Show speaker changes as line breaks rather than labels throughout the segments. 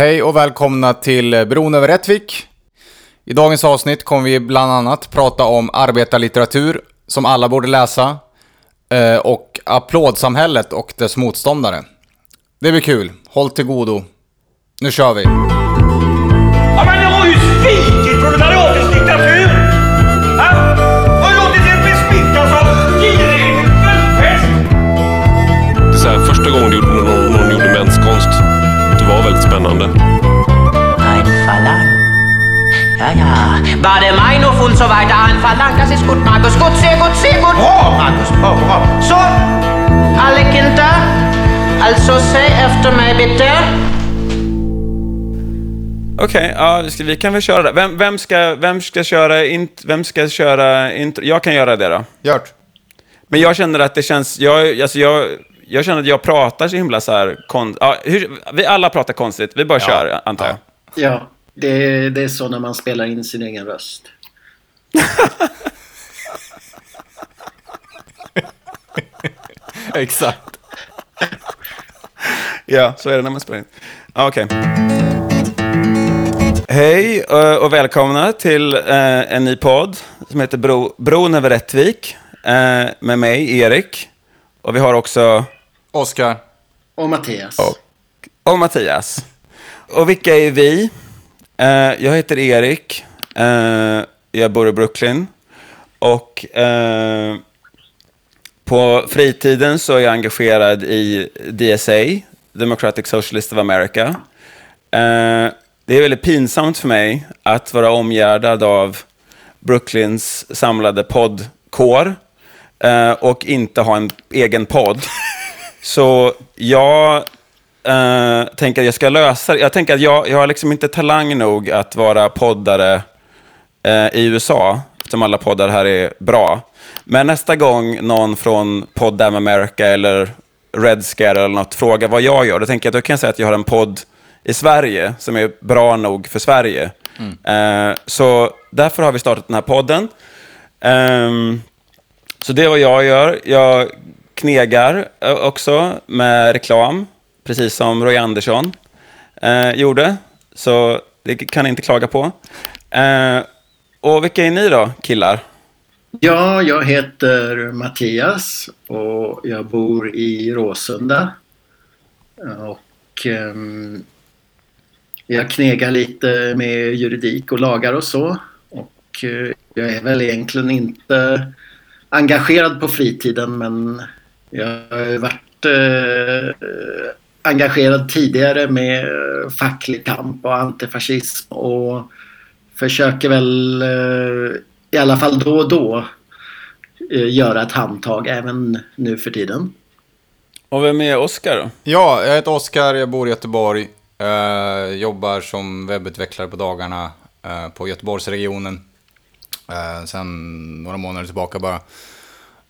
Hej och välkomna till Bron över Rättvik. I dagens avsnitt kommer vi bland annat prata om arbetarlitteratur som alla borde läsa eh, och applådsamhället och dess motståndare. Det blir kul. Håll till godo. Nu kör vi!
Ja, men
det var ju fint! Spännande.
Ein Verlang. Ja, ja. War der Meinhof und so weiter ein Verlang. Das ist gut, Markus. Gut, sehr gut, sehr gut.
Bra, Marcus! Bra, bra!
So, alle Kinder. Also säg efter mig bitte.
Okej, ja, ska- vi kan väl köra det. Vem, vem, ska, vem ska köra int, Vem ska köra intro? Jag kan göra det då.
Gjort.
Men jag känner att det känns... Jag, alltså jag, jag känner att jag pratar så himla så här... Kon, ja, hur, vi alla pratar konstigt. Vi bara kör, antar jag.
Ja, det, det är så när man spelar in sin egen röst.
Exakt.
Ja, så är det när man spelar in. Ja, Okej. Hej eh, och välkomna till eh, en ny podd som heter Bro, Bron över Rättvik. eh, med mig, Erik. Och vi har också...
Oskar.
Och Mattias.
Och, och Mattias. Och vilka är vi? Eh, jag heter Erik. Eh, jag bor i Brooklyn. Och eh, på fritiden så är jag engagerad i DSA, Democratic Socialist of America. Det är väldigt pinsamt för mig att vara omgärdad av Brooklyns samlade poddkår och inte ha en egen podd. Så jag eh, tänker att jag ska lösa det. Jag tänker att jag, jag har liksom inte talang nog att vara poddare eh, i USA, eftersom alla poddar här är bra. Men nästa gång någon från Pod Damn America eller Red Scare eller något frågar vad jag gör, då tänker jag att då kan jag säga att jag har en podd i Sverige som är bra nog för Sverige. Eh, så därför har vi startat den här podden. Ehm, så det är vad jag gör. Jag knegar också med reklam, precis som Roy Andersson eh, gjorde. Så det kan ni inte klaga på. Eh, och vilka är ni då, killar?
Ja, jag heter Mattias och jag bor i Råsunda. Och eh, jag knegar lite med juridik och lagar och så. Och eh, jag är väl egentligen inte engagerad på fritiden men jag har varit eh, engagerad tidigare med facklig kamp och antifascism och försöker väl eh, i alla fall då och då eh, göra ett handtag även nu för tiden.
Och vem är Oskar då?
Ja, jag heter Oskar, jag bor i Göteborg. Eh, jobbar som webbutvecklare på dagarna eh, på Göteborgsregionen. Eh, sen några månader tillbaka bara.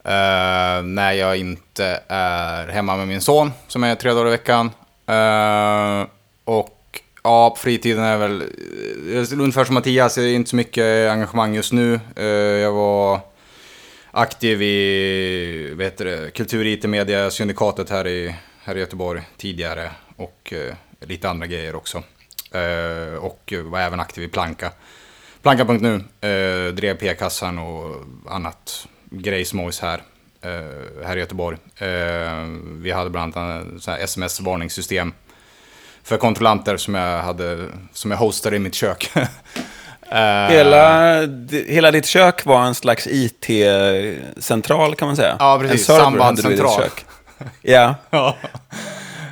Uh, när jag inte är hemma med min son, som är tre dagar i veckan. Uh, och ja, på fritiden är väl eh, ungefär som Mattias, det är inte så mycket engagemang just nu. Uh, jag var aktiv i vad heter det, kultur IT media syndikatet här i, här i Göteborg tidigare och lite andra grejer också. Och var även aktiv i Planka. Planka.nu, eh, drev P-kassan och annat grejsmojs här, eh, här i Göteborg. Eh, vi hade bland annat sms-varningssystem för kontrollanter som jag, hade, som jag hostade i mitt kök. Eh,
Hela, hela ditt kök var en slags IT-central kan man säga.
Ja, precis.
En server hade du i ditt
Sambandscentral.
kök. Ja.
Ja.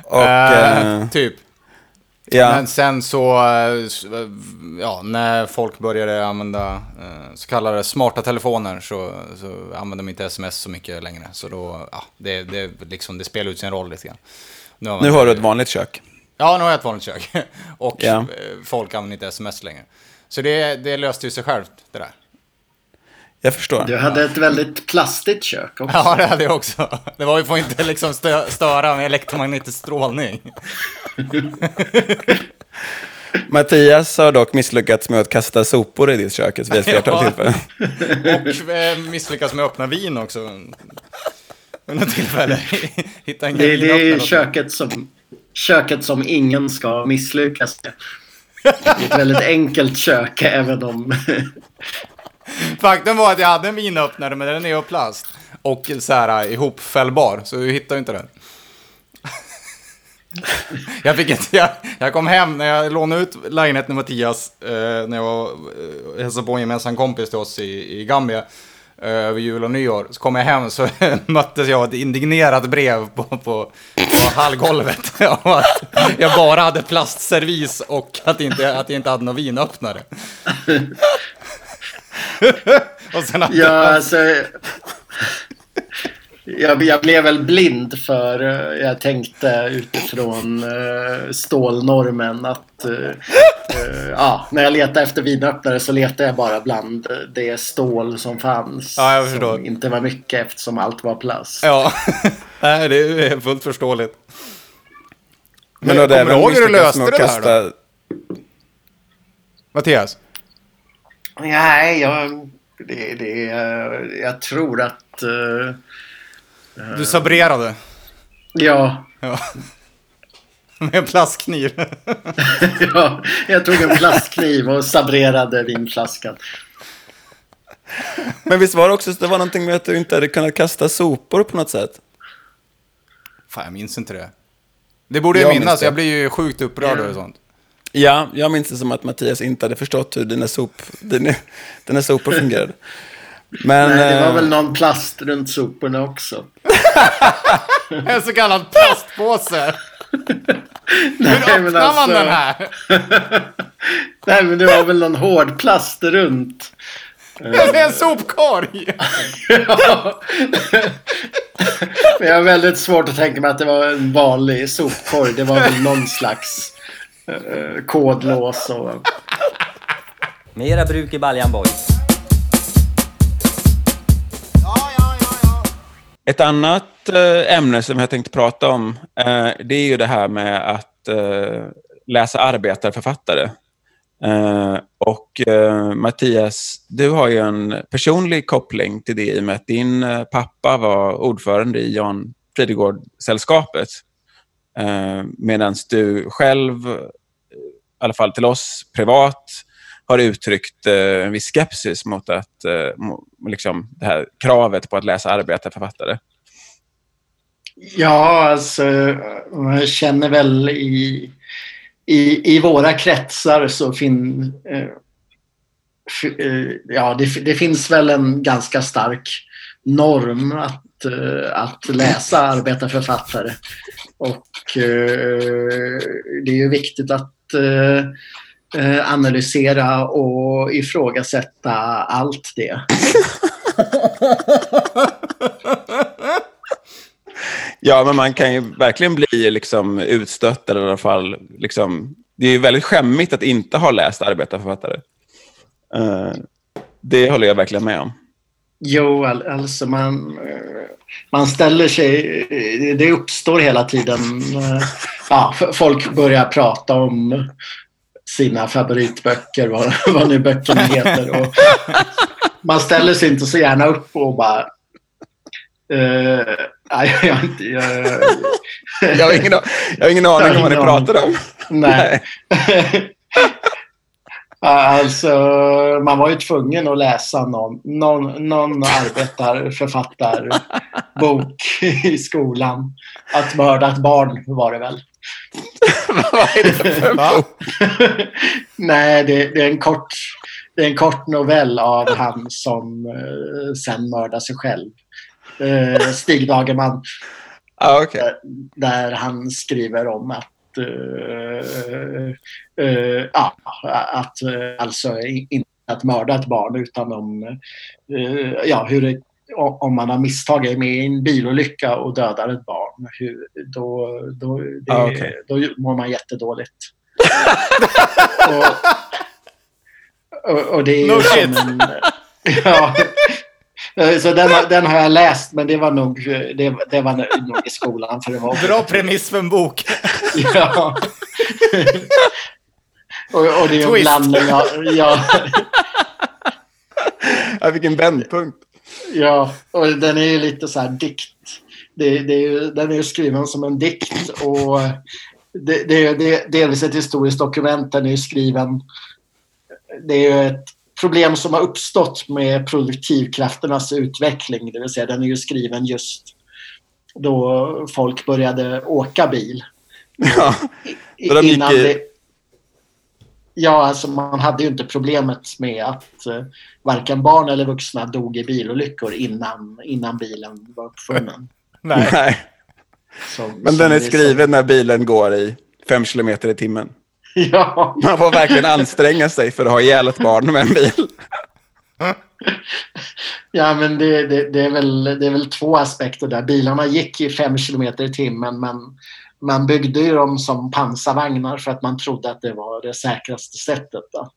Och,
eh, typ.
Ja.
Men sen så, eh, ja, när folk började använda eh, så kallade smarta telefoner så, så använder de inte sms så mycket längre. Så då, ja, det, det, liksom, det spelar ut sin roll lite grann. Nu
Nu har du ett vanligt kök.
Ja, nu har jag ett vanligt kök. Och
Ja.
eh, folk använder inte sms längre. Så det, det löste ju sig självt, det där.
Jag förstår.
Du hade ett väldigt plastigt kök också.
Ja, det hade jag också. Det var ju för att inte liksom stö, störa med elektromagnetisk strålning.
Mattias har dock misslyckats med att kasta sopor i ditt kök vid ett flertal tillfällen.
Och eh, misslyckas med att öppna vin också. Vid något tillfälle. Hitta en
Det, det är köket som, köket som ingen ska misslyckas med. Det är ett väldigt enkelt kök även om...
Faktum var att jag hade en vinöppnare, men den är av plast. Och så här äh, ihopfällbar, så du hittar ju inte den. Jag, fick inte, jag, jag kom hem när jag lånade ut lägenheten till Mattias, eh, när jag var, eh, hälsade på en gemensam kompis till oss i, i Gambia eh, över jul och nyår. Så kom jag hem så möttes jag av ett indignerat brev på, på, på hallgolvet. om att jag bara hade plastservis och att, inte, att jag inte hade någon vinöppnare. och sen att
Ja, alltså... Jag, jag blev väl blind för eh, jag tänkte utifrån uh, stålnormen att uh, uh, ja, när jag letade efter vinöppnare så letade jag bara bland det stål som fanns.
Ja, jag förstår.
Som inte var mycket eftersom allt var plast.
Ja, Nej, det är fullt förståeligt.
Men då,
kommer du ihåg hur du löste det där då? Mattias?
Nej, jag, det, det, jag tror att... eh,
Du sabrerade.
ja,
Ja. Med en plastkniv.
ja, jag tog en plastkniv och sabrerade vinflaskan.
Men visst var det också så det var någonting med att du inte hade kunnat kasta sopor på något sätt?
Fan, jag minns inte det. Det borde jag,
Jag
minnas. Jag blir ju sjukt upprörd
Ja.
över sånt.
Ja, jag minns det som att Mattias inte hade förstått hur dina, sop, dina, dina sopor fungerade. Men,
Nej, det var
eh,
väl någon plast runt soporna också.
En så kallad plastpåse. Hur
Nej,
öppnar
men
man
alltså-
den här?
Nej, men det var väl någon hård plast runt.
Det är en sopkorg.
Ja. Men jag har väldigt svårt att tänka mig att det var en vanlig sopkorg. Det var väl någon slags kodlås och...
Mera bruk i baljan boys.
Ett annat eh, ämne som jag tänkte prata om, eh, det är ju det här med att eh, läsa arbetarförfattare. Eh, och eh, Mattias, du har ju en personlig koppling till det i och med att din eh, pappa var ordförande i Jan Fridegård-sällskapet. Eh, Medan du själv, eh, i alla fall till oss privat, har uttryckt eh, en viss skepsis mot att, eh, liksom det här kravet på att läsa arbetarförfattare.
Ja, alltså jag känner väl i, i, i våra kretsar så finns... eh, eh, ja, det, det finns väl en ganska stark norm att, eh, att läsa arbetarförfattare. Och eh, det är ju viktigt att Eh, eh, analysera och ifrågasätta allt det.
Ja, men man kan ju verkligen bli liksom utstött eller i alla fall... Liksom, det är ju väldigt skämmigt att inte ha läst arbetarförfattare. Eh, det håller jag verkligen med om.
Jo, all- alltså man, eh, man ställer sig... eh, Det uppstår hela tiden... eh, Ja, folk börjar prata om sina favoritböcker, vad, vad nu böckerna heter. Och man ställer sig inte så gärna upp och bara... eh, nej, jag, har inte- jag,
Jag har ingen, jag har ingen aning om vad ni pratar om.
Nej. Alltså, man var ju tvungen att läsa någon, någon, någon arbetarförfattarbok i skolan. Att mörda ett barn var det väl.
vad är det för
Va?
Nej, det, det, är en kort, det är en kort novell av han som eh, sen mördar sig själv. Eh, Stig Dagerman.
ah, okej.
där, där han skriver om att eh, eh, ja, att eh, alltså i- inte att mörda ett barn utan om eh, ja, hur det, om man har misstagit med i en bilolycka och dödar ett barn. Hur, då, då, det,
Ah, okej.
då mår man jättedåligt. och, och, och det är
No
som en, ja, så den, har- den har jag läst, men det var nog, det, det var nog i skolan. För det var
Bra premiss för en bok.
Ja. och, och det är en
Twist.
blandning av... Ja,
Jag fick en vändpunkt.
ja, och den är ju lite så här dikt. Det, det är ju, den är ju skriven som en dikt och det, det är delvis ett historiskt dokument. Den är ju skriven... Det är ju ett problem som har uppstått med produktivkrafternas utveckling. Det vill säga den är ju skriven just då folk började åka bil.
Ja. Så de gick
innan det, ja, alltså man hade ju inte problemet med att eh, varken barn eller vuxna dog i bilolyckor innan, innan bilen var uppfunnen.
Nej.
Som-
Men den är skriven när bilen går i fem kilometer i timmen.
Ja,
Man får verkligen anstränga sig för att ha ihjäl ett barn med en bil.
ja men det, det, det, är väl, det är väl två aspekter där. Bilarna gick i fem kilometer i timmen men man byggde ju dem som pansarvagnar för att man trodde att det var det säkraste sättet att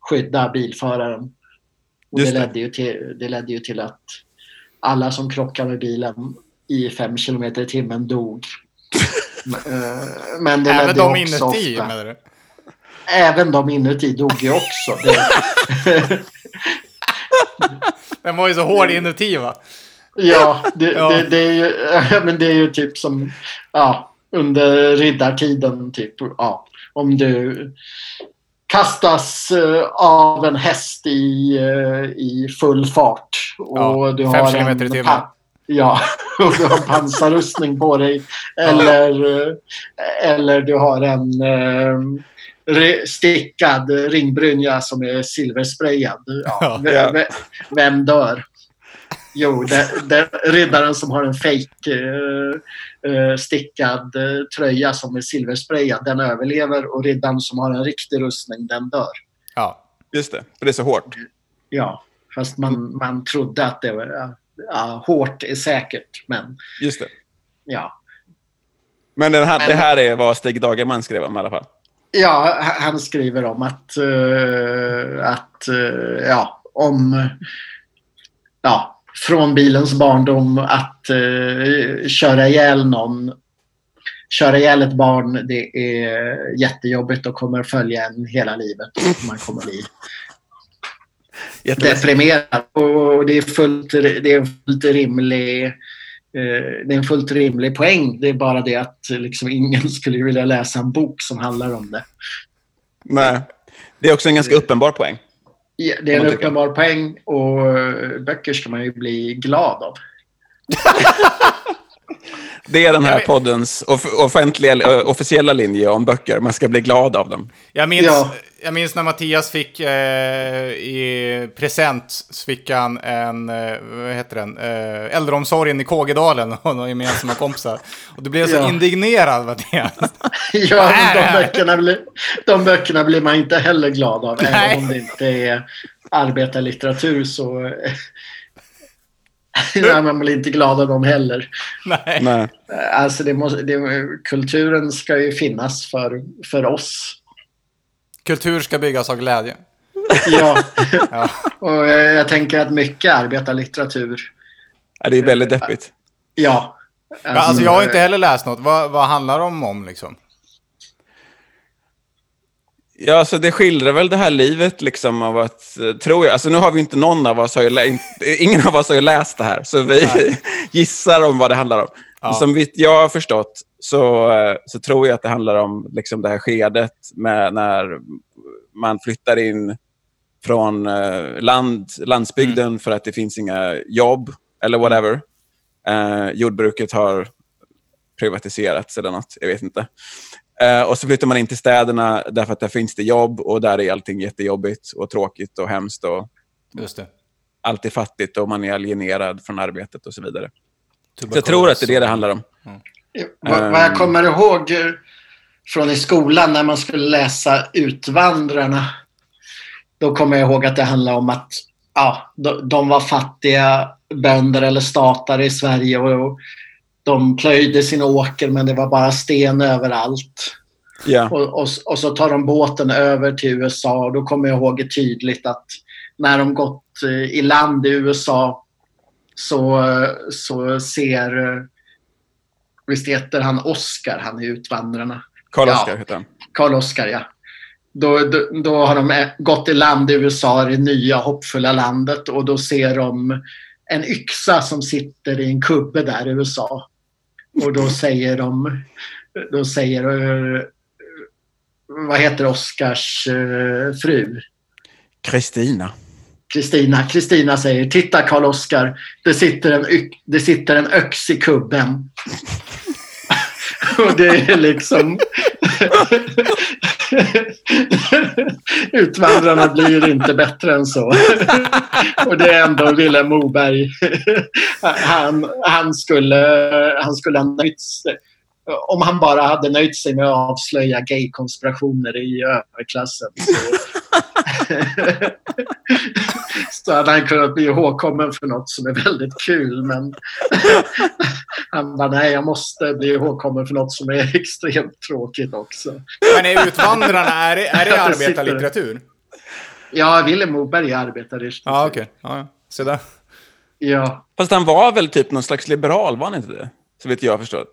skydda bilföraren. Och det, ledde ju till, det ledde ju till att alla som krockade med bilen i fem kilometer i timmen dog. Men det
Även de inuti
ofta...
menar du?
Även de inuti dog ju också. Det,
Den var ju så hård inuti va?
Ja, det,
Ja.
Det, det, är ju, men det är ju typ som ja, under riddartiden. Typ, ja, om du kastas eh, av en häst i, eh, i full fart. Och
Ja,
du
fem
har
kilometer i
en
timmen.
Ja, och du har pansarrustning på dig. Eller, eh, eller du har en eh, stickad ringbrynja som är silversprayad. Ja,
Ja.
ve-
Ja.
ve- vem dör? Jo, det, det, riddaren som har en fejk eh, eh, stickad eh, tröja som är silversprayad, den överlever. Och riddaren som har en riktig rustning, den dör.
Ja.
Just det, för det är så hårt.
Ja, fast man, man trodde att det var... Ja, hårt är säkert, men
Just det.
ja.
Men den här,
Men-
det här är vad Stig Dagerman skrev om i alla fall.
Ja, han skriver om att, eh, att eh, ja, om ja, från bilens barndom att uh, köra ihjäl någon Köra ihjäl ett barn, det är jättejobbigt och kommer följa en hela livet. Man kommer bli. Deprimerad. Och det är fullt, det är fullt rimlig eh, det är en fullt rimlig poäng. Det är bara det att liksom, ingen skulle vilja läsa en bok som handlar om det.
Nej. Det är också en ganska uppenbar poäng.
Ja, Det är en uppenbar poäng och eh, böcker ska man ju bli glad av.
Det är den här poddens off- offentliga, ö, officiella linje om böcker. Man ska bli glad av dem.
Jag minns,
Ja.
jag minns när Mattias fick eh, i present fick han en, eh, vad heter den, eh, äldreomsorgen i Kågedalen och några gemensamma kompisar. Och du blev så
Ja.
indignerad Mattias.
Ja, de böckerna, blir, de böckerna blir man inte heller glad av.
Nej.
Även om det inte är arbetarlitteratur så... Nej, man blir inte glad av dem heller.
Nej.
Nej.
Alltså det måste, det, kulturen ska ju finnas för, för oss.
Kultur ska byggas av glädje.
Ja.
Ja.
Och jag, jag tänker att mycket arbetarlitteratur,
Ja, det är väldigt deppigt.
ja.
Alltså jag har inte heller läst något. Vad, vad handlar de om liksom?
Ja, så det skildrar väl det här livet liksom av att, eh, tror jag, alltså nu har vi inte någon av oss, har ju lä- ingen av oss har ju läst det här, så vi gissar om vad det handlar om.
Ja.
Som jag har förstått så, eh, så tror jag att det handlar om liksom det här skedet med när man flyttar in från eh, land, landsbygden för att det finns inga jobb eller whatever. Eh, jordbruket har privatiserats eller något, jag vet inte. Eh, och så flyttar man in till städerna därför att där finns det jobb och där är allting jättejobbigt och tråkigt och hemskt och
Just det.
allt är fattigt och man är alienerad från arbetet och så vidare. Så jag tror att det är det det handlar om.
Vad, vad jag kommer ihåg eh, från i skolan när man skulle läsa Utvandrarna. Då kommer jag ihåg att det handlade om att ja, de, de var fattiga bönder eller statare i Sverige och de plöjde sin åker men det var bara sten överallt.
Ja,
Och, och, och så tar de båten över till USA och då kommer jag ihåg tydligt att när de gått eh, i land i USA så, så ser, eh, visst heter han Oscar, han är Utvandrarna.
Karl
Ja.
Oskar heter han.
Karl Oskar, ja. Då, då, då har de eh, gått i land i USA, det nya hoppfulla landet och då ser de en yxa som sitter i en kubbe där i USA. Och då säger de, då säger, eh, vad heter Oscars eh, fru?
Kristina.
Kristina. Kristina säger, titta Karl Oskar, det sitter en, det sitter en öx i kubben. Och det är liksom... Utvandrarna blir inte bättre än så. Och det är ändå Vilhelm Moberg. Han, han, skulle, han skulle ha nöjt sig. Om han bara hade nöjt sig med att avslöja gaykonspirationer i överklassen. Så, hade han kunnat bli ihågkommen för något som är väldigt kul. Men han bara, nej jag måste bli ihågkommen för något som är extremt tråkigt också.
Men är Utvandrarna, är det, är det arbetarlitteratur?
Ja, Willem Moberg är arbetare.
Ja, okej. Ja, ja. Så där.
Ja,
Fast han var väl typ någon slags liberal, var han inte det? Så vet jag förstått.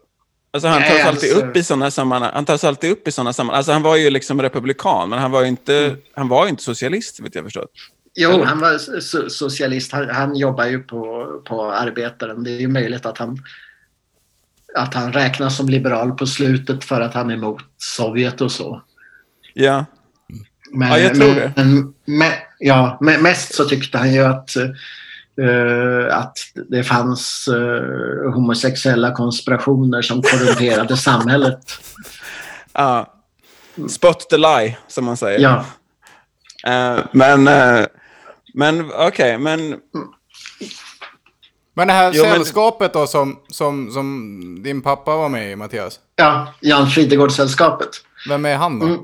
Alltså han
Nej,
tas alltid
alltså-
upp i sådana sammanhang. Han tas alltid upp i sådana sammanhang. Alltså han var ju liksom republikan, men han var ju inte,
Mm.
han var ju inte socialist, vet jag förstått.
Jo, han var so- socialist. Han, han jobbar ju på, på Arbetaren. Det är ju möjligt att han, att han räknas som liberal på slutet för att han är emot Sovjet och så.
Ja.
Men,
Ja, jag tror
men,
det.
Men, me- ja, men mest så tyckte han ju att, eh, att det fanns eh, homosexuella konspirationer som korrumperade samhället.
ja. Spot the lie, som man säger.
Ja.
Eh, men, eh, men okej, men
Men det här
Jo, men-
sällskapet då som, som, som din pappa var med i, Mattias.
ja, Jan Fridegård-sällskapet.
Vem är han då?
Mm.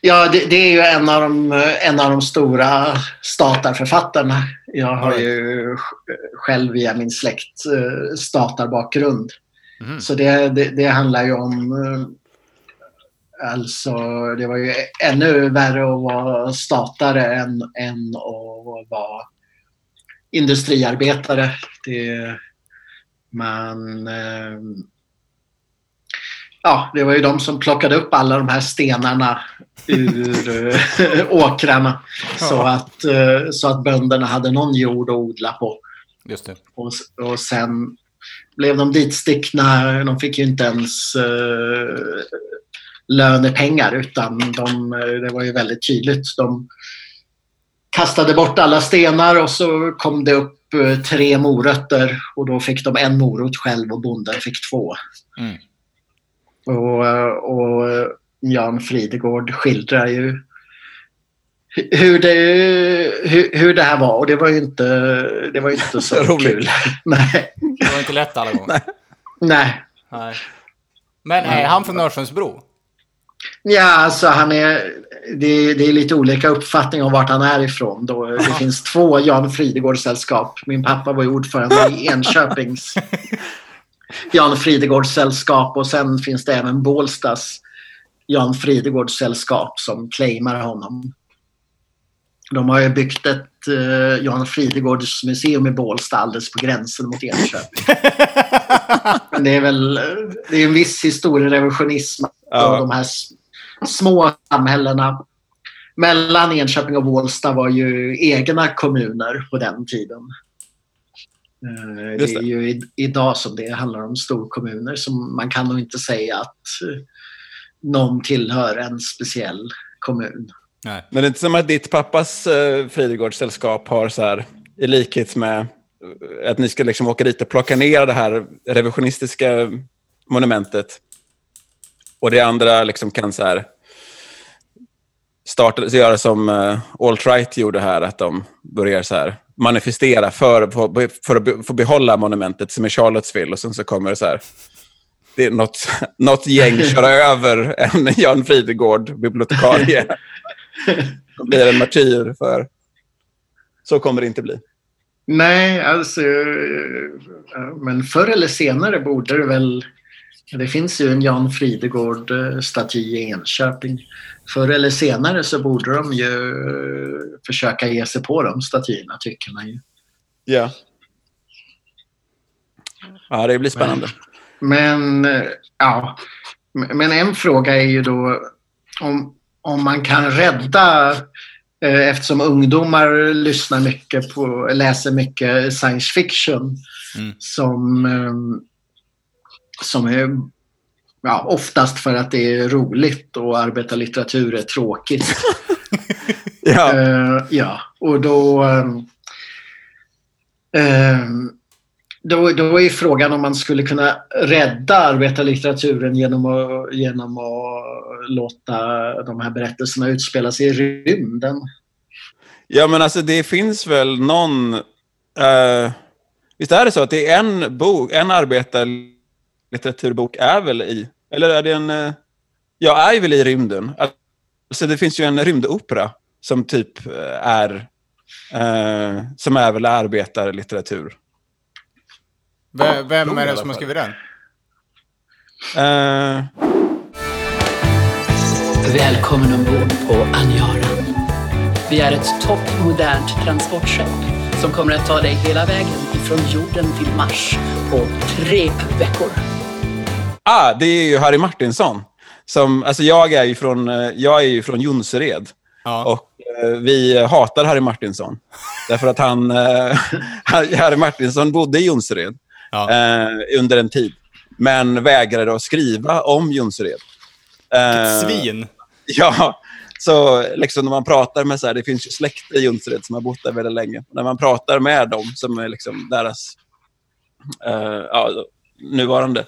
Ja, det, det är ju en av, de, en av de stora statarförfattarna. Jag har ju själv via min släkt eh, statarbakgrund.
Mhm.
Så det, det, det handlar ju om... Alltså, det var ju ännu värre att vara statare än, än att vara industriarbetare. Det, man... Eh, ja, det var ju de som plockade upp alla de här stenarna ur eh, åkrarna. Så, att, eh, så att bönderna hade någon jord att odla på.
Just det.
Och, och sen blev de ditstickna. De fick ju inte ens eh, lönepengar utan de, eh, det var ju väldigt tydligt. De kastade bort alla stenar och så kom det upp eh, tre morötter och då fick de en morot själv och bonden fick två.
Mm.
Och, eh, och Jan Fridegård skildrar ju hur det, hur, hur det här var och det var ju inte, det var inte så
Roligt.
kul. Nej.
Det var inte lätt alla gånger.
Nej.
Nej. Men är han från Örsundsbro?
Ja, alltså han är... Det, det är lite olika uppfattningar om vart han är ifrån. Då. Det finns två Jan Fridegård-sällskap. Min pappa var ju ordförande i Enköpings Jan Fridegård-sällskap och sen finns det även Bålstas Jan Fridegård-sällskap som claimar honom. De har ju byggt ett uh, Jan Fridegårds museum i Bålsta alldeles på gränsen mot Enköping. Men det är väl det är en viss historierevisionism
Ja.
och de här små samhällena mellan Enköping och Bålsta var ju egna kommuner på den tiden. Eh, Det är
det.
ju i, idag som det handlar om storkommuner som man kan nog inte säga att eh, någon tillhör en speciell kommun.
Nej.
Men det är inte som att ditt pappas eh, Fridegårdssällskap har så här, i likhet med eh, att ni ska liksom åka dit och plocka ner det här revisionistiska monumentet. Och det andra liksom kan så här starta, göra som uh, alt-right gjorde här, att de börjar så här manifestera för, för, för att få behålla monumentet som är Charlottesville och sen så kommer det så här det är något, något gäng köra över en Jan Fridegård, bibliotekarie. Då blir en martyr för... Så kommer det inte bli.
Nej, alltså... eh, Men förr eller senare borde det väl... Det finns ju en Jan Fridegård-staty i Enköping. Förr eller senare så borde de ju eh, försöka ge sig på de statyerna, tycker man ju.
Ja. Ja, det blir spännande.
Men, eh, ja. Men en fråga är ju då om, om man kan rädda eh, Eftersom ungdomar lyssnar mycket på, läser mycket science fiction
Mm.
som, eh, som är ja, oftast för att det är roligt och arbetarlitteratur är tråkigt.
Ja.
Eh, ja, och då, ehm, då... Då är frågan om man skulle kunna rädda arbetarlitteraturen genom att, genom att låta de här berättelserna utspela sig i rymden.
Ja, men alltså det finns väl någon... eh, visst är det så att det är en bok, en arbetarlitteraturbok är väl i... Eller är det en... Uh, ja, är väl i rymden. Alltså det finns ju en rymdopera som typ eh, är... eh, som är väl arbetarlitteratur.
V- vem är det som har skrivit den?
Eh,
Välkommen ombord på Anjaran. Vi är ett toppmodernt transportskepp som kommer att ta dig hela vägen ifrån jorden till Mars på tre veckor.
Ah, det är ju Harry Martinsson. Som, alltså jag är ju från, eh, jag är från Jonsered.
Ja.
Och eh, vi hatar Harry Martinsson. Därför att han, eh, Harry Martinsson bodde i Jonsered
Ja.
eh, under en tid. Men vägrade att skriva om Jonsered. Eh,
Svin.
Ja, så liksom när man pratar med så här, det finns ju släkt i Jonsered som har bott där väldigt länge. När man pratar med dem som är liksom deras eh, ja, nuvarande,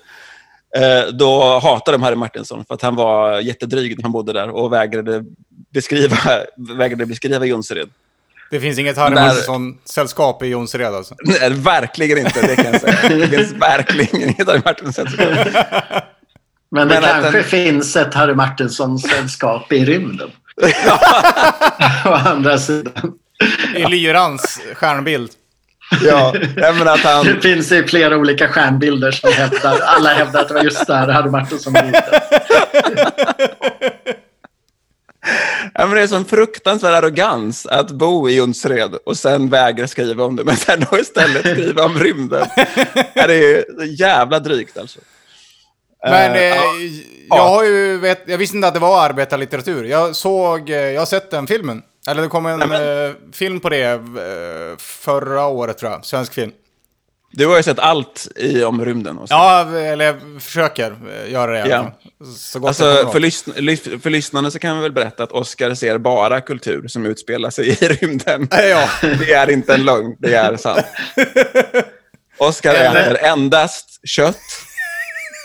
då hatar de Harry Martinsson för att han var jättedryg när han bodde där och vägrade beskriva, vägrade beskriva Jonsered.
Det finns inget Harry Martinsson-sällskap i Jonsered alltså.
Nej, verkligen inte, det kan jag säga. Det finns verkligen inget Harry Martinsson.
Men det
Men att
kanske
den-
finns ett Harry Martinsson-sällskap i rymden. Å andra sidan.
I Lyrans stjärnbild.
Ja, jag menar att han...
Det finns ju flera olika stjärnbilder som hävdar, alla hävdar att det var just där Harry Martinsson bodde.
Ja, men det är sån fruktansvärd arrogans att bo i Jonsered och sen vägra skriva om det, men sen då istället skriva om rymden. Ja, det är jävla drygt alltså.
Men
Eh,
eh,
ja.
jag har ju vet, jag visste inte att det var arbetarlitteratur. Jag såg, eh, jag har sett den filmen. Eller det kom en eh, film på det eh, förra året tror jag, svensk film.
Du har ju sett allt i, om rymden. Och så.
Ja, eller jag försöker eh, göra det fall. Så gott
Alltså, för,
ihåg.
lys- lys- för lyssnarna så kan vi väl berätta att Oscar ser bara kultur som utspelar sig i rymden.
Ja.
Det är inte en lögn, det är sant. Oscar äter endast kött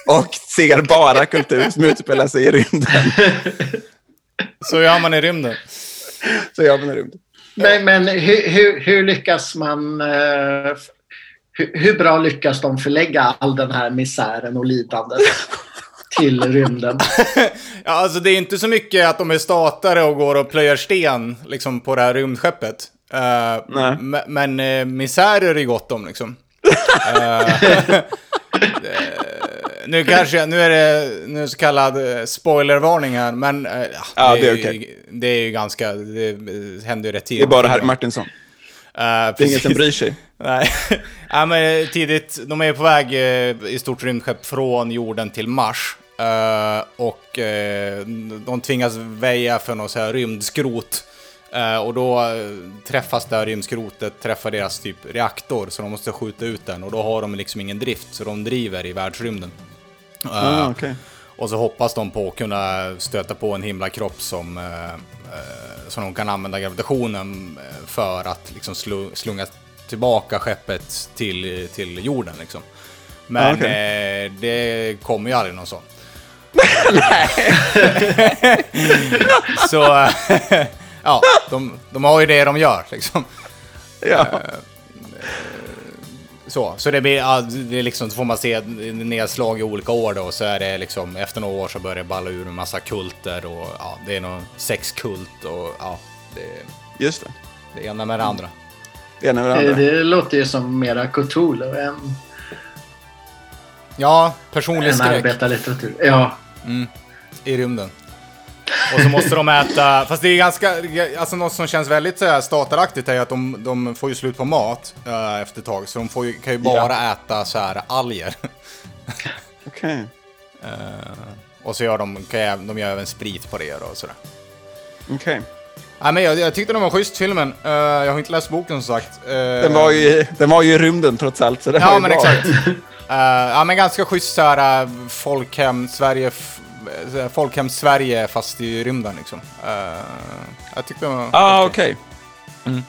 och ser bara kultur som utspelar sig i rymden.
Så gör man i rymden.
Så jag menar rymden.
Men, men hur, hur, hur lyckas man... f- hur, hur bra lyckas de förlägga all den här misären och lidandet till rymden?
Ja, alltså det är inte så mycket att de är statare och går och plöjer sten liksom, på det här rymdskeppet.
Nej.
m- Men uh, misärer är det gott om liksom. Eh, nu kanske, nu är det nu så kallad eh, spoilervarning här, men eh,
Ja, det är okej.
det är ju ganska, det händer ju rätt
Det
tidigt.
är bara Harry Martinsson.
Uh,
Det är ingen som bryr sig.
Nej, ja, men tidigt. De är på väg i stort rymdskepp från jorden till Mars. Eh, och eh, de tvingas väja för något så här rymdskrot. Och då träffas det här rymdskrotet, träffar deras typ reaktor, så de måste skjuta ut den. Och då har de liksom ingen drift, så de driver i världsrymden. Eh,
Ah, okej.
och så hoppas de på att kunna stöta på en himlakropp som, eh, eh, som de kan använda gravitationen eh, för att liksom slu, slunga tillbaka skeppet till, till jorden. Liksom. Men
Ah,
eh, det kommer ju aldrig någon sån. så ja, de, de har ju det de gör liksom.
Ja.
Så, så det blir, ja, det är liksom, så får man se nedslag i olika år då, så är det liksom, efter några år så börjar det balla ur en massa kulter och ja, det är någon sexkult och ja, det,
Just det.
det ena med det andra.
Det ena med det andra.
Det låter ju som mera Cthulhu än,
Ja, personlig
än
skräck
arbetarlitteratur. Ja,
i rymden. Och så måste de äta, fast det är ganska, alltså något som känns väldigt så här stataraktigt är ju att de, de får ju slut på mat eh, efter ett tag, så de får ju, kan ju bara äta så här alger.
Okej.
och så gör de, kan jag, de gör även sprit på det och sådär.
Okej.
Nej, men jag, jag tyckte den var schysst, filmen. Eh, jag har inte läst boken som sagt. Eh,
Den, var ju, den var ju i rymden trots allt, så den var
Ja,
ju
men
bra.
exakt. Eh, ja, men ganska schysst såhär folkhem Sverige, eh, folkhem Sverige fast i rymden liksom. Eh, jag tyckte det var...
Ah, okej. Det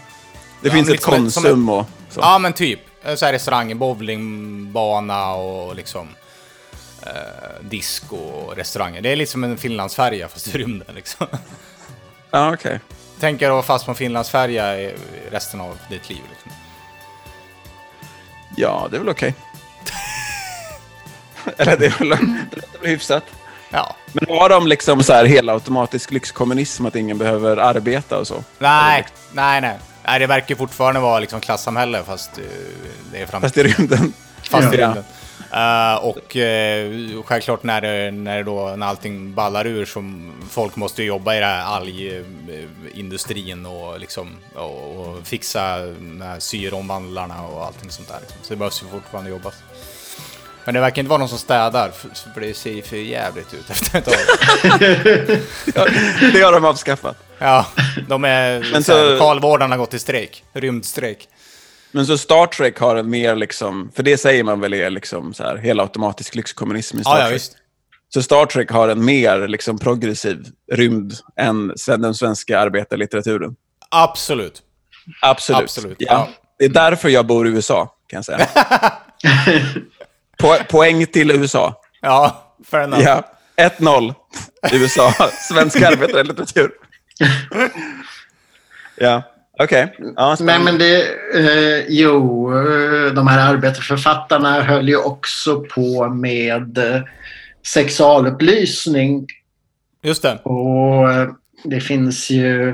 Ja,
finns ett
liksom
Konsum och så.
Ja, men typ. Eh, Så här restaurang, bowlingbana och liksom eh, disco och restauranger. Det är lite som en Finlandsfärja fast i rymden liksom.
Ja, okej.
Tänk er att vara fast på en Finlandsfärja i resten av ditt liv. Liksom.
Ja, det är väl okej. Eller det är väl, det låter väl hyfsat.
Ja.
Men har de liksom så här helautomatisk lyxkommunism, att ingen behöver arbeta och så?
Nej, nej, nej. Nej, det verkar fortfarande vara liksom klassamhälle fast eh, det är fram
Fast i rymden.
fast i rymden. Eh, och eh, självklart när, det, när, det då, när allting ballar ur så folk måste jobba i det här algindustrin och, liksom, och, och fixa med syromvandlarna och allting sånt där. Liksom. Så det behövs ju fortfarande jobbas. Men det verkar inte vara någon som städar, för, det ser ju för jävligt ut efter ett tag.
Ja, det har de avskaffat.
Ja, de är...
Men
så... här,
så-
Lokalvårdarna har gått i strejk. Rymdstrejk.
Men så Star Trek har en mer liksom, för det säger man väl är liksom så här helautomatisk lyxkommunism i Star
Ja, ja,
Trek.
visst.
Så Star Trek har en mer liksom progressiv rymd än den svenska arbetarlitteraturen.
Absolut.
Absolut.
Absolut,
Ja.
ja.
Det är därför jag bor i USA, kan jag säga. Po poäng till USA.
Ja, fair enough.
Ja. 1-0. USA. Svensk arbetarlitteratur. ja, okej. Ja,
Nej,
spännande.
men det... Eh, jo, eh, de här arbetarförfattarna höll ju också på med eh, sexualupplysning.
Just det.
Och eh, det finns ju...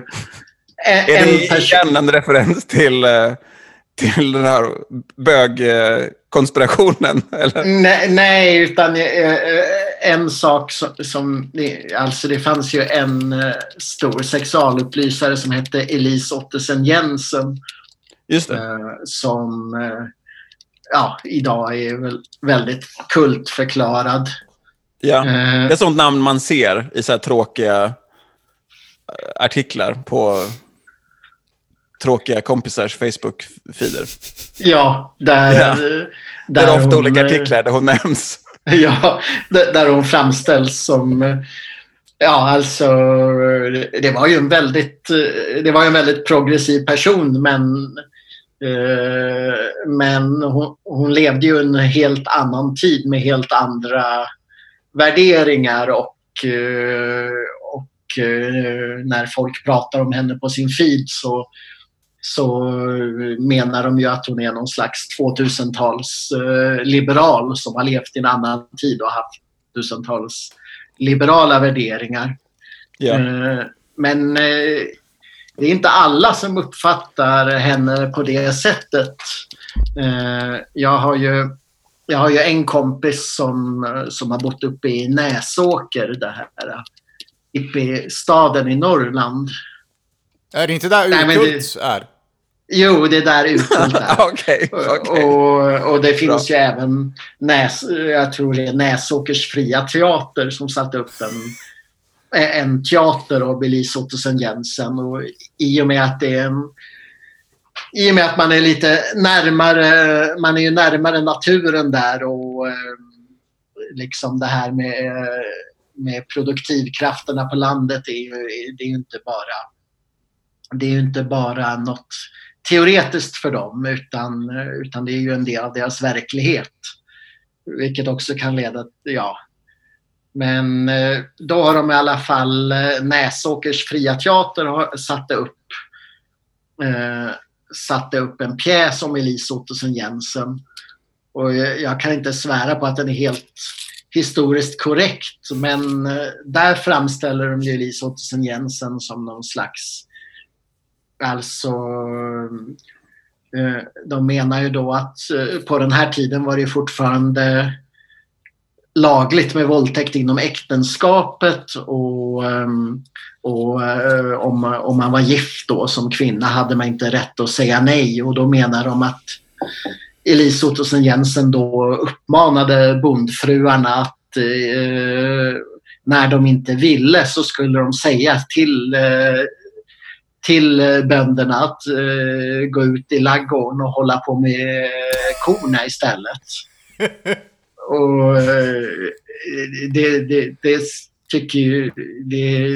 En,
Är det
en
en referens till, eh, till den här bögkonspirationen? Eller?
Nej, nej, utan eh, eh, en sak som, som... Alltså det fanns ju en eh, stor sexualupplysare som hette Elise Ottesen Jensen.
Just det.
som ja, idag är väl väldigt kultförklarad.
Ja. Det är ett sånt namn man ser i så här tråkiga artiklar på tråkiga kompisars Facebook-feeder.
ja, där...
Ja.
där
Det är ofta
hon,
olika artiklar där hon nämns.
Ja, där där hon framställs som... Ja, alltså det var ju en väldigt, det var en väldigt progressiv person men, eh, men hon, hon levde ju en helt annan tid med helt andra värderingar och, eh, och eh, när folk pratar om henne på sin feed så, så menar de ju att hon är någon slags 2000-tals eh, liberal som har levt i en annan tid och haft tusentals liberala värderingar.
Ja.
Eh, Men eh, det är inte alla som uppfattar henne på det sättet. Jag har ju, jag har ju en kompis som, som har bott uppe i Näsåker, det här hippie-staden i Norrland.
Är det inte där Urkult är?
Jo, det är där Utkult är.
Okej. okej.
Och, och det finns ju även Näs, jag tror det är Näsåkers fria teater som satte upp en, en teater av Elise Ottesen Jensen. Och I och med att det är en i och med att man är lite närmare, man är ju närmare naturen där och eh, liksom det här med, eh, med produktivkrafterna på landet är ju, det är ju inte bara det är ju inte bara något teoretiskt för dem utan, utan det är ju en del av deras verklighet. Vilket också kan leda till, ja. Men eh, då har de i alla fall eh, Näsåkers fria teater har, satte, upp, eh, satte upp en pjäs om Elise Ottesen Jensen. Och jag, kan inte svära på att den är helt historiskt korrekt men eh, där framställer de ju Elise Ottesen Jensen som någon slags Alltså, eh, de menar ju då att eh, på den här tiden var det fortfarande lagligt med våldtäkt inom äktenskapet och, ehm, och eh, om, om man var gift då som kvinna hade man inte rätt att säga nej. Och då menar de att Elise Ottesen Jensen då uppmanade bondfruarna att eh, när de inte ville så skulle de säga till eh, till eh, bönderna att eh, gå ut i laggården och hålla på med eh, korna istället. och det, det, det tycker ju... Det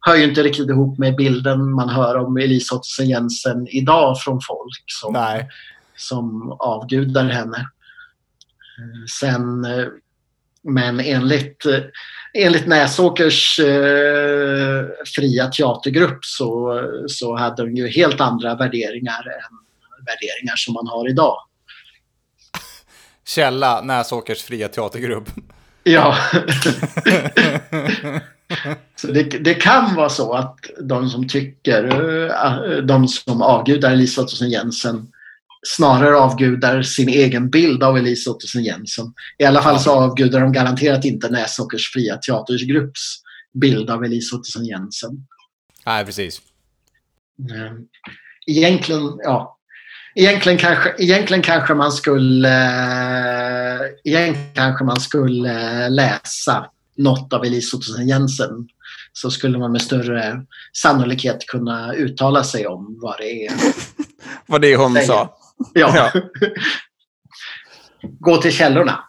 hör ju inte riktigt ihop med bilden man hör om Elise Ottesen Jensen idag från folk som,
Nej.
som avgudar henne. Eh, Sen, men enligt, enligt Näsåkers eh, fria teatergrupp så, så hade hon ju helt andra värderingar än värderingar som man har idag.
Källa, Näsåkers fria teatergrupp.
Ja. så det, det kan vara så att de som tycker, eh, de som avgudar Elise Ottesen Jensen snarare avgudar sin egen bild av Elise Ottesen Jensen. I alla fall så avgudar de garanterat inte Näsåkers fria teatergrupps bild av Elise Ottesen Jensen.
Nej, precis.
Eh, Egentligen, ja. Egentligen kanske, egentligen kanske man skulle eh, egentligen kanske man skulle läsa något av Elise Ottesen Jensen. Så skulle man med större sannolikhet kunna uttala sig om vad det är.
Vad det hon
Säger.
sa.
Ja.
Ja.
Gå till källorna.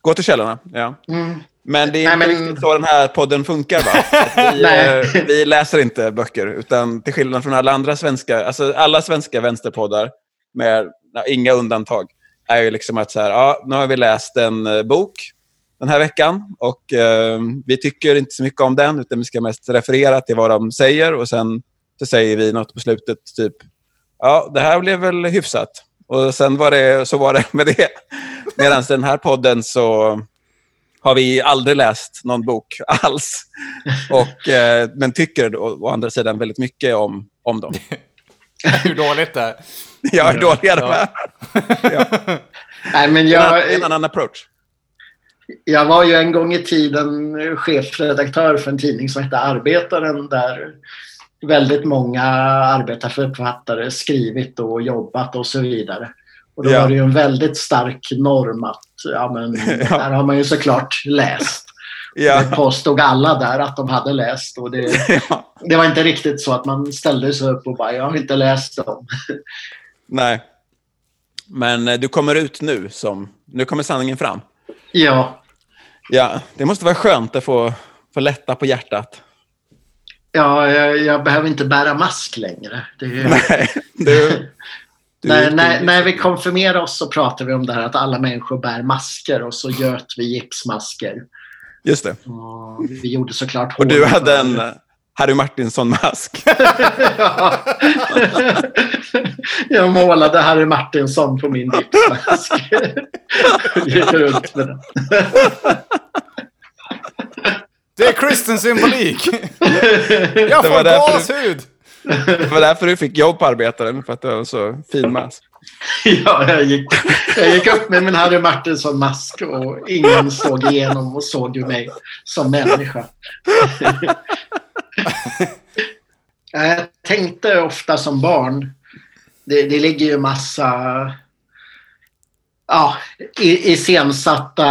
Gå till källorna. Ja.
Mm.
Men det är
Nej,
inte
men-
riktigt så den här podden funkar Vi, eh, vi läser inte böcker, utan till skillnad från alla andra svenska, alltså alla svenska vänsterpoddar, med ja, inga undantag, är ju liksom att så här, ja, nu har vi läst en eh, bok den här veckan och eh, vi tycker inte så mycket om den, utan vi ska mest referera till vad de säger och sen så säger vi något på slutet, typ, ja, det här blev väl hyfsat. Och sen var det, så var det med det. Medan den här podden så har vi aldrig läst någon bok alls. Och, eh, men tycker å, å andra sidan väldigt mycket om, om dem.
Hur dåligt det är.
Jag är dåliga de är.
Nej, men
En,
jag,
annan- en annan approach.
Jag var ju en gång i tiden chefredaktör för en tidning som hette Arbetaren där väldigt många arbetarförfattare skrivit och jobbat och så vidare. Och då
Ja.
var det ju en väldigt stark norm att ja, men,
Ja.
där har man ju såklart läst.
Ja.
Det påstod alla där att de hade läst. Och det,
ja.
det var inte riktigt så att man ställde sig upp och bara “jag har inte läst dem”.
Nej. Men eh, du kommer ut nu som... Nu kommer sanningen fram.
Ja,
Ja, det måste vara skönt att få, få lätta på hjärtat.
Ja jag, jag behöver inte bära mask längre. Det,
Nej, du, du
när, när, när vi konfirmerade oss så pratade vi om det här att alla människor bär masker och så göt vi gipsmasker.
Just det.
Och vi gjorde såklart
Och du hade en eh, Harry Martinsson-mask.
Ja. Jag målade Harry Martinsson på min gipsmask. Gick runt med den.
Det är kristen symbolik. Jag
Det var
får gåshud.
Det var därför du fick jobb på Arbetaren, för att du var så fin mask.
Ja, jag gick, jag gick upp med min Harry Martinsson-mask och ingen såg igenom och såg ju mig som människa. Jag tänkte ofta som barn, det, det ligger ju massa ja, i- iscensatta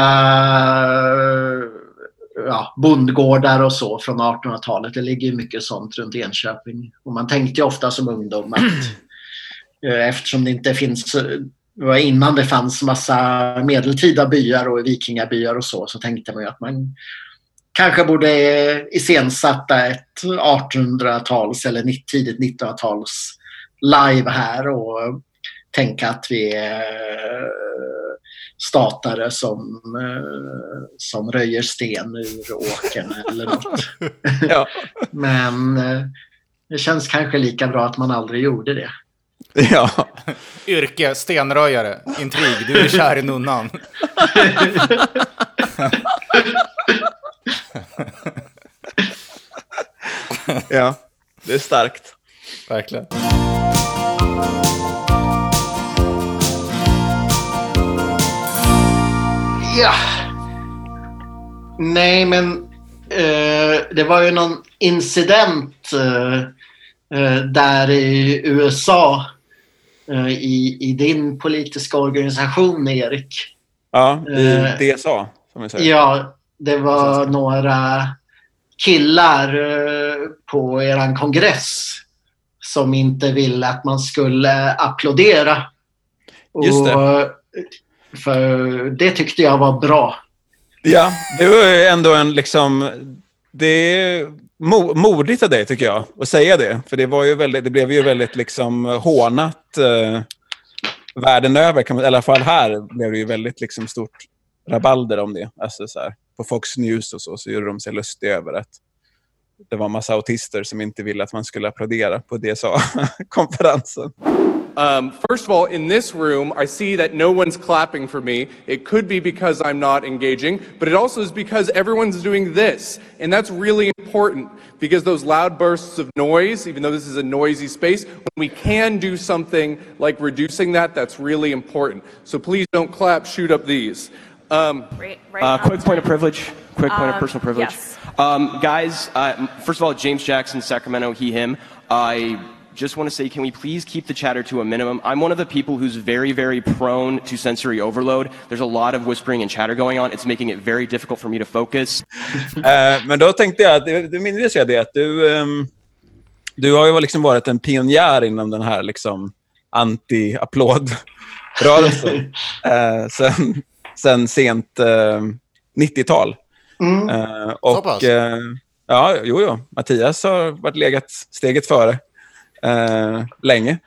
ja, bondgårdar och så från 1800-talet. Det ligger ju mycket sånt runt Enköping. Och man tänkte ju ofta som ungdom att Eh, Eftersom det inte finns, det var innan det fanns massa medeltida byar och vikingabyar och så, så tänkte man ju att man kanske borde iscensätta ett 1800-tals eller tidigt 1900-tals live här och tänka att vi är statare som, eh, som röjer sten ur åkern eller något.
Ja.
Men eh, det känns kanske lika bra att man aldrig gjorde det.
ja.
Yrke, stenröjare. Intrig, du är kär i nunnan.
ja. Det är starkt.
Verkligen.
Ja. Nej, men eh, det var ju någon incident eh, eh, där i USA eh, i, i din politiska organisation, Erik.
Ja, i
Eh,
DSA, som vi säger.
Ja, det var några killar eh, på eran kongress som inte ville att man skulle applådera.
Just det.
Och för det tyckte jag var bra.
Ja, det var ändå en liksom... Det är modigt av dig, tycker jag, att säga det. För det, var ju väldigt, det blev ju väldigt liksom hånat eh, världen över. Kan man, I alla fall här blev det ju väldigt liksom stort rabalder om det. Alltså så här, på Fox News och så, så gjorde de sig lustiga över att det var en massa autister som inte ville att man skulle applådera på DSA-konferensen.
Um, first of all, in this room, I see that no one's clapping for me. It could be because I'm not engaging, but it also is because everyone's doing this. And that's really important because those loud bursts of noise, even though this is a noisy space, when we can do something like reducing that, that's really important. So please don't clap, shoot up these. Um,
Right, right
Uh, quick point of privilege. Quick point of
Um,
personal privilege.
yes.
Um, guys, uh, first of all, James Jackson, Sacramento, he, him. I just want to say, can we please keep the chatter to a minimum? I'm one of the people who's very, very prone to sensory overload. There's a lot of whispering and chatter going on. It's making it very difficult for me to focus.
Eh, men då tänkte jag, det, det minns jag det, att du, ehm, du har ju liksom varit en pionjär inom den här liksom, anti-applådrörelsen eh, sen, sen sent eh, 90-tal.
Mm.
Så pass?
och, eh, ja, jo, jo. Mattias har varit legat steget före eh, länge.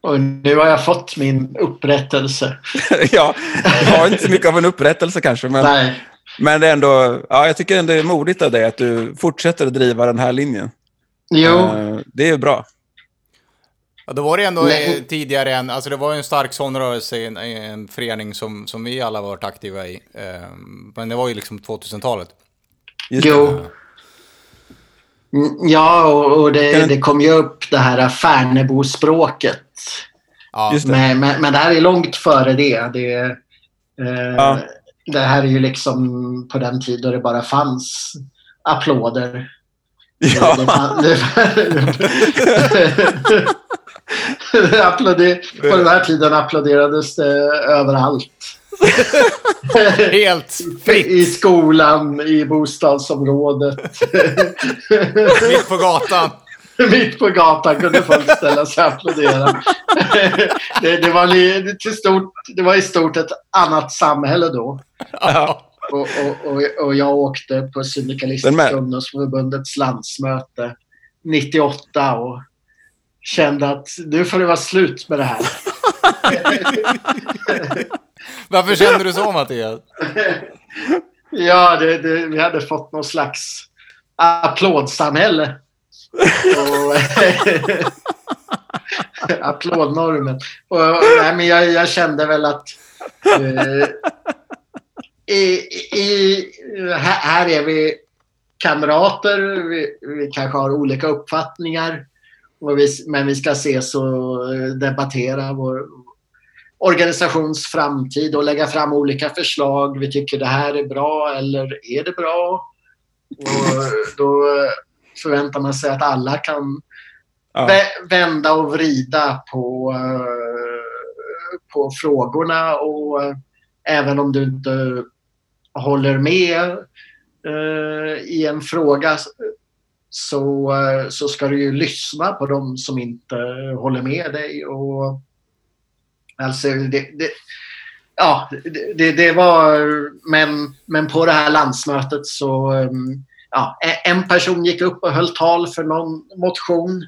Och nu har jag fått min upprättelse.
ja, jag har inte så mycket av en upprättelse kanske, men,
Nej.
men det är ändå, ja, jag tycker ändå det är modigt av dig att du fortsätter att driva den här linjen.
Jo,
Eh, det är bra.
Ja, då var det ändå
Nej.
tidigare än, alltså det var ju en stark sån rörelse i en, i en förening som, som vi alla varit aktiva i. Eh, men det var ju liksom 2000-talet.
Just
jo.
det.
Ja, och, och det,
Kan-
det kom ju upp det här Färnebo-språket.
Ja,
Just det.
Men, men, men det här är långt före det. Det, eh,
Ja.
det här är ju liksom på den tid då det bara fanns applåder.
Ja.
Det, fann- det, det applåder, på den här tiden applåderades det överallt.
Helt
I
fritt,
skolan, i bostadsområdet.
mitt på gatan.
Mitt på gatan kunde folk ställa sig och applådera. det, det, var, li- till stort, det var i stort ett annat samhälle då.
Ja.
Och, och, och, och jag åkte på. Syndikalistiska ungdomsförbundets landsmöte 98 och kände att nu får det vara slut med det här.
Varför kände du så Mattias?
Ja, det, det, vi hade fått någon slags applådsamhälle. Och, applådnormen. Och, nej, men jag, jag kände väl att uh, i, i, här, här är vi kamrater. Vi, vi kanske har olika uppfattningar. Och vi, men vi ska ses och debattera vår organisations framtid och lägga fram olika förslag. Vi tycker det här är bra eller är det bra? Och då förväntar man sig att alla kan
Ja.
vä- vända och vrida på, på frågorna och eh, även om du inte håller med eh, i en fråga så, eh, så ska du ju lyssna på dem som inte håller med dig. Och, alltså det, det, ja, det, det, var... Men, men på det här landsmötet så... Um, ja, en person gick upp och höll tal för någon motion.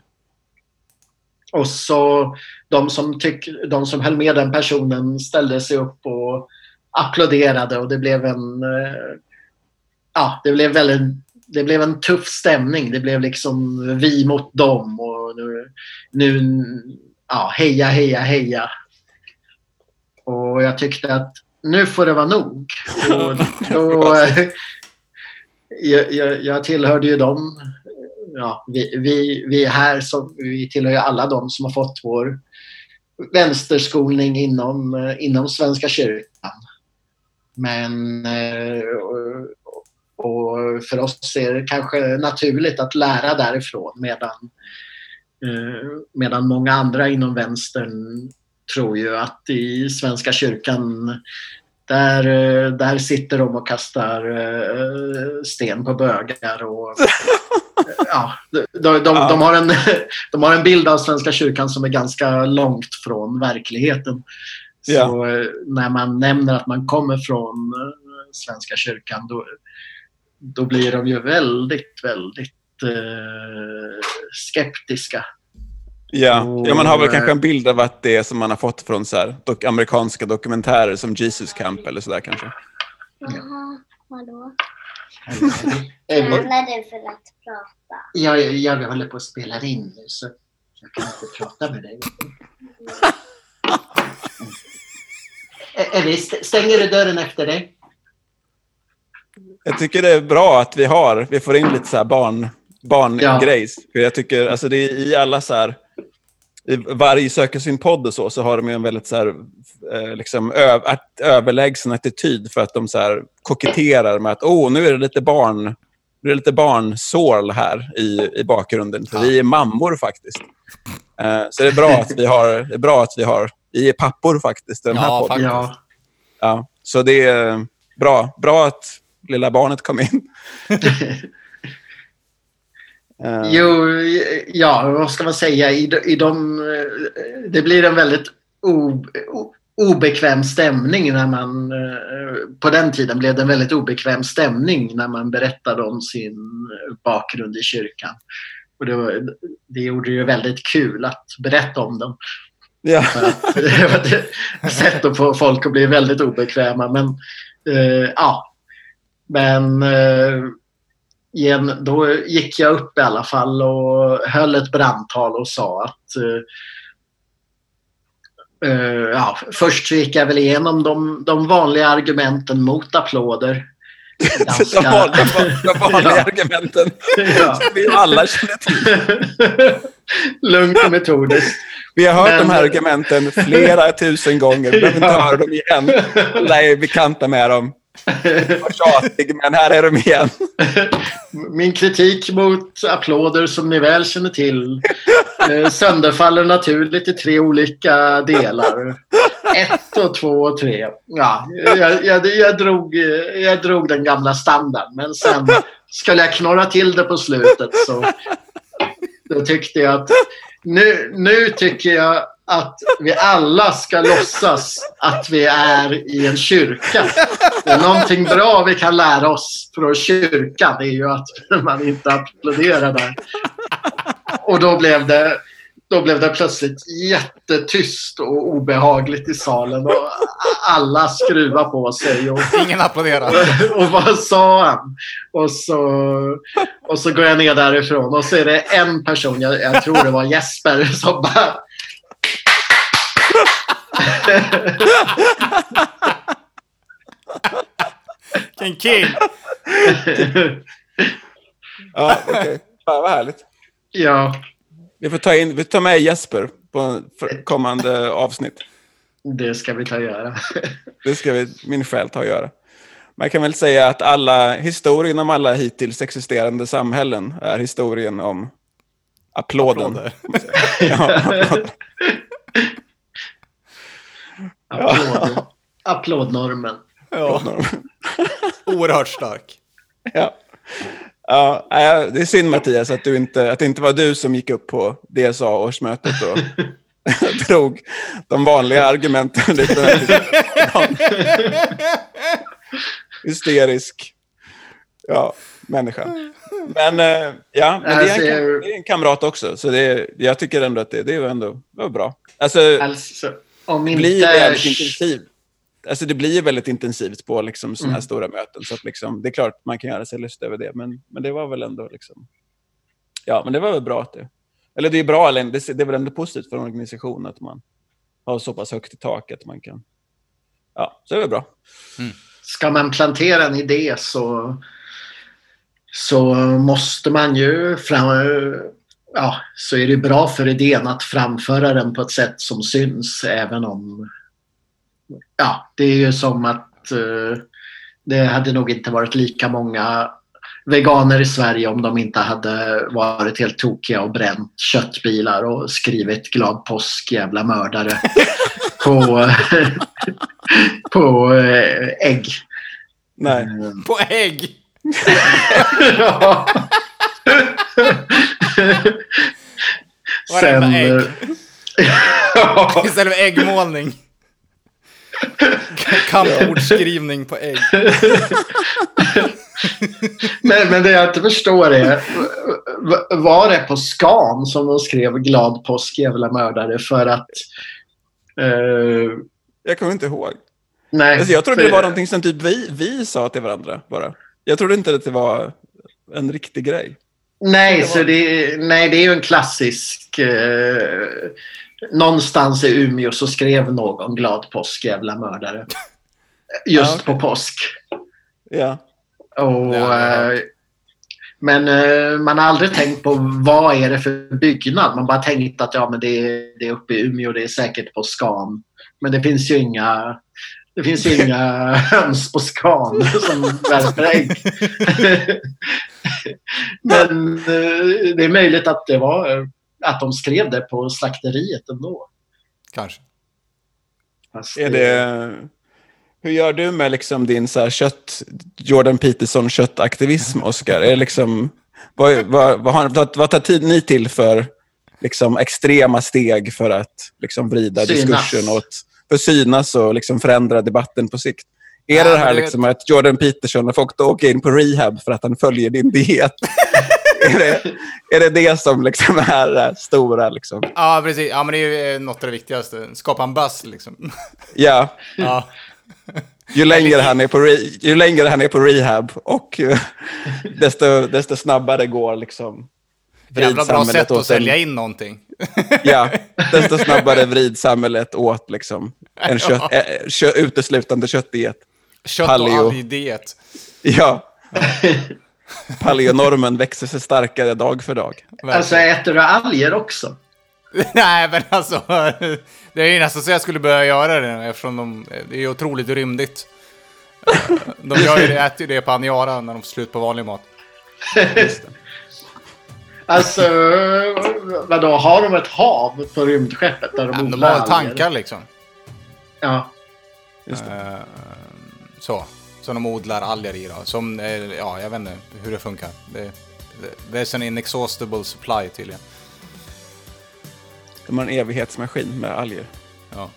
Och så de som, tyck, de som höll med den personen ställde sig upp och applåderade och det blev en... Eh, ja, det blev väldigt det blev en tuff stämning. Det blev liksom vi mot dem och nu, nu ja, heja, heja, heja. Och jag tyckte att nu får det vara nog. Och då, jag, jag, jag tillhörde ju dem. Ja, vi, vi, vi är här, som, vi tillhör ju alla dem som har fått vår vänsterskolning inom, eh, inom Svenska kyrkan. Men eh, och, och för oss är det kanske naturligt att lära därifrån medan, eh, medan många andra inom vänstern tror ju att i Svenska kyrkan där, eh, där sitter de och kastar eh, sten på bögar. Och, ja, de, de, de, de, har en, de har en bild av Svenska kyrkan som är ganska långt från verkligheten.
Ja.
Så eh, när man nämner att man kommer från Svenska kyrkan då, då blir de ju väldigt, väldigt eh, skeptiska.
Ja. ja, man har väl
Och,
kanske en bild av att det är som man har fått från så här, dok- amerikanska dokumentärer som Jesus Camp eller sådär kanske.
Jaha, vadå? Tränar du för att prata?
Jag, jag håller på att spela in nu så jag kan inte prata med dig. Ellie, st- stänger du dörren efter dig?
Jag tycker det är bra att vi har, vi får in lite så här barn, barngrejs. För jag tycker, alltså det är i alla så här, i varje söker sin podd och så, så har de ju en väldigt så här, eh, liksom ö, att, överlägsen attityd för att de så här koketterar med att åh, nu är det lite barn, nu är det lite barnsål här i, i bakgrunden, för vi är mammor faktiskt. Eh, så det är bra att vi har, det är bra att vi har, vi är pappor faktiskt i den här
Ja,
podden.
Ja.
Ja, så det är bra. Bra att lilla barnet kom in. Eh,
Jo, ja, vad ska man säga? I, i de, det blir en väldigt o, o, obekväm stämning när man... eh, På den tiden blev det en väldigt obekväm stämning när man berättade om sin bakgrund i kyrkan. Och det, var, det gjorde det ju väldigt kul att berätta om den.
ja.
Det var ett sätt att få folk att bli väldigt obekväma. Men eh, ja, men eh, igen, då gick jag upp i alla fall och höll ett brandtal och sa att eh, ja, först så gick jag väl igenom de, de vanliga argumenten mot applåder.
De vanliga, de vanliga
Ja.
argumenten
Ja.
som vi alla känner till.
Lugnt och metodiskt.
Vi har hört
Men-
de här argumenten flera tusen gånger. Vi behöver inte höra dem igen. Alla är bekanta med dem. Vad tjatig, men här är de igen.
Min kritik mot applåder som ni väl känner till eh, sönderfaller naturligt i tre olika delar. Ett och två och tre. Ja, jag, jag, jag, drog, jag drog den gamla standarden men sen skulle jag knorra till det på slutet så då tyckte jag att nu, nu tycker jag att vi alla ska låtsas att vi är i en kyrka. Det är någonting bra vi kan lära oss från kyrkan. Det är ju att man inte applåderar där. Och då blev det, då blev det plötsligt jättetyst och obehagligt i salen. Och alla skruvar på sig. Och,
Ingen applåderar.
och vad sa han? Och så, och så går jag ner därifrån och så är det en person, jag, jag tror det var Jesper, som bara...
Vilken king!
Ja, okej. Fan, vad härligt.
ja,
Vi får ta, in, vi tar med Jesper på kommande avsnitt.
det ska vi ta och göra.
Det ska vi, min själ ta och göra. Man kan väl säga att alla, historien om alla hittills existerande samhällen är historien om applåden.
Applåder.
Ja, applåd.
Applåd, applådnormen.
Ja. Oerhört stark.
ja. Ja, det är synd Mattias att, du inte, att det inte var du som gick upp på DSA-årsmötet och drog de vanliga argumenten. lite. Hysterisk ja, människa. Men, eh, ja, men det, är en, det är en kamrat också, så det jag tycker ändå att det, det var ändå det var bra. Alltså,
Alltså, om
det
inte...
blir väldigt intensivt. Alltså det blir väldigt intensivt på liksom sådana här
Mm.
stora möten. Så att liksom, det är klart man kan göra sig lustig över det. Men, men det var väl ändå liksom... Ja, men det var väl bra att det... Eller det är bra, eller det, det är väl ändå positivt för en organisation att man har så pass högt i tak att man kan... Ja, så det är väl bra.
Ska man plantera en idé så, så måste man ju fram, ja, så är det bra för idén att framföra den på ett sätt som syns även om ja, det är ju som att eh, det hade nog inte varit lika många veganer i Sverige om de inte hade varit helt tokiga och bränt köttbilar och skrivit glad påsk jävla mördare på, på eh, ägg.
Nej.
På ägg!
Ja.
Varenda ägg.
ja.
Istället för äggmålning. Kampordskrivning på ägg.
Men, men det jag inte förstår är, var det på skan som de skrev glad påsk jävla mördare för att... eh,
Jag kommer inte ihåg.
nej,
Alltså, jag trodde
för-
det var någonting som typ vi, vi sa till varandra bara. Jag trodde inte att det var en riktig grej.
Nej,
Det var-
så det, nej, det är ju en klassisk... Eh, någonstans i Umeå så skrev någon glad påsk jävla mördare. Just
Ja,
på påsk.
Ja.
Och,
jag
eh, men eh, man har aldrig tänkt på vad är det för byggnad. Man bara tänkt att ja, men det, är, det är uppe i Umeå, det är säkert på Scan. Men det finns ju inga, det finns inga höns på Scan som värper ägg. men eh, det är möjligt att det var att de skrev det på slakteriet ändå.
Kanske.
Fast
Är det... Hur gör du med liksom din så här kött, Jordan Peterson köttaktivism, det liksom, vad, vad, vad, vad, tar tid ni till för liksom, extrema steg för att liksom, vrida
Synas.
diskursen åt, för synas och liksom, förändra debatten på sikt? Är
Ja,
det det här liksom, att Jordan Peterson har fått åka in på rehab för att han följer din diet? är, det, är det det som liksom är det stora? Liksom?
Ja, precis. Ja, men det är eh, något av det viktigaste. Skapa en buzz liksom.
Ja,
Ja.
Ju längre, han är på re, ju längre han är på rehab och eh, desto, desto snabbare går liksom
Jävla bra sätt att sälja in någonting.
Ja, desto snabbare vrids samhället åt liksom en kött,
Ja.
äh, kö, uteslutande köttdiet.
Kött
Paleo.
och algdiet.
Ja. Paleonormen växer sig starkare dag för dag.
Alltså äter du alger också?
Nej, men alltså. Det är ju nästan så jag skulle börja göra det eftersom de, det är otroligt rymdigt. De gör ju det, äter ju det på Aniara när de får slut på vanlig mat.
Alltså, vadå, har de ett hav på rymdskeppet där de
Ja, de har
alger?
tankar liksom.
Ja.
Eh, så. Som de odlar alger i då. Som, eh, ja, jag vet inte hur det funkar. Det, det, there's an inexhaustible supply tydligen.
De har en evighetsmaskin med alger. Ja.